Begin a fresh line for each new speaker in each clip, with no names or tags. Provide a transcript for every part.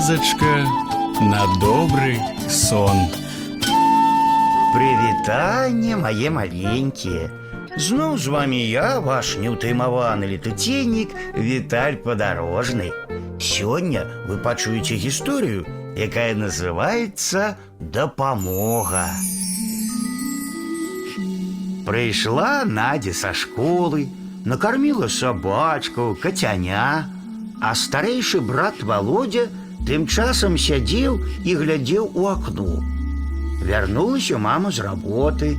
казачка на добрый сон.
Прывітанне мае маленькія. Зноў з вами я, ваш неўтаймаваны летуценнік Віталь падарожны. Сёння вы пачуеце гісторыю, якая называецца дапамога. Прыйшла Надя са школы, накарміла сабачку, кацяня, а старэйшы брат Володя тым часам сядзеў і глядзеў у акно. Вярнулася мама з работы,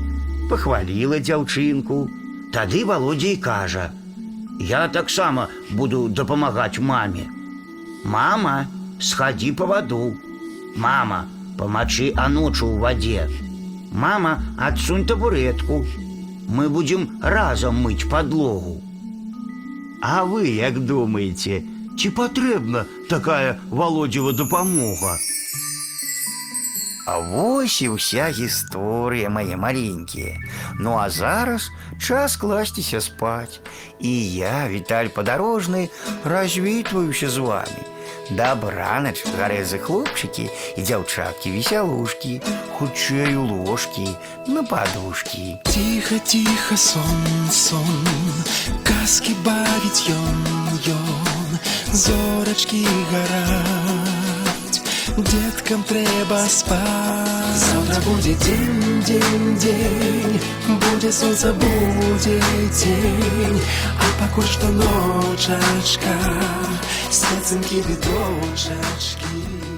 пахваліла дзяўчынку. Тады Володя і кажа: « Я таксама буду дапамагаць маме. Мама, схадзі па ваду. Мама, памачы анучу ў вадзе. Мама, адсунь табуретку. Мы будзем разам мыць падлогу. А вы як думаеце, ці патрэбна такая володзева дапамога? А вось і ўся гісторыя мае маленькія. Ну а зараз час класціся спаць. І я, Віталь падарожны, развітваюся з вами. Дабранач, гарэзы хлопчыкі і дзяўчаткі весялушкі, хутчэй у ложкі, на падушкі.
Тихо, тихо, сон, сон, казки бавить ён, ён, зорочки гарать, деткам треба спать. Завтра будет день, день, день, будет солнце, будет день, а пока что ночечка, сердцем кипит дочечки.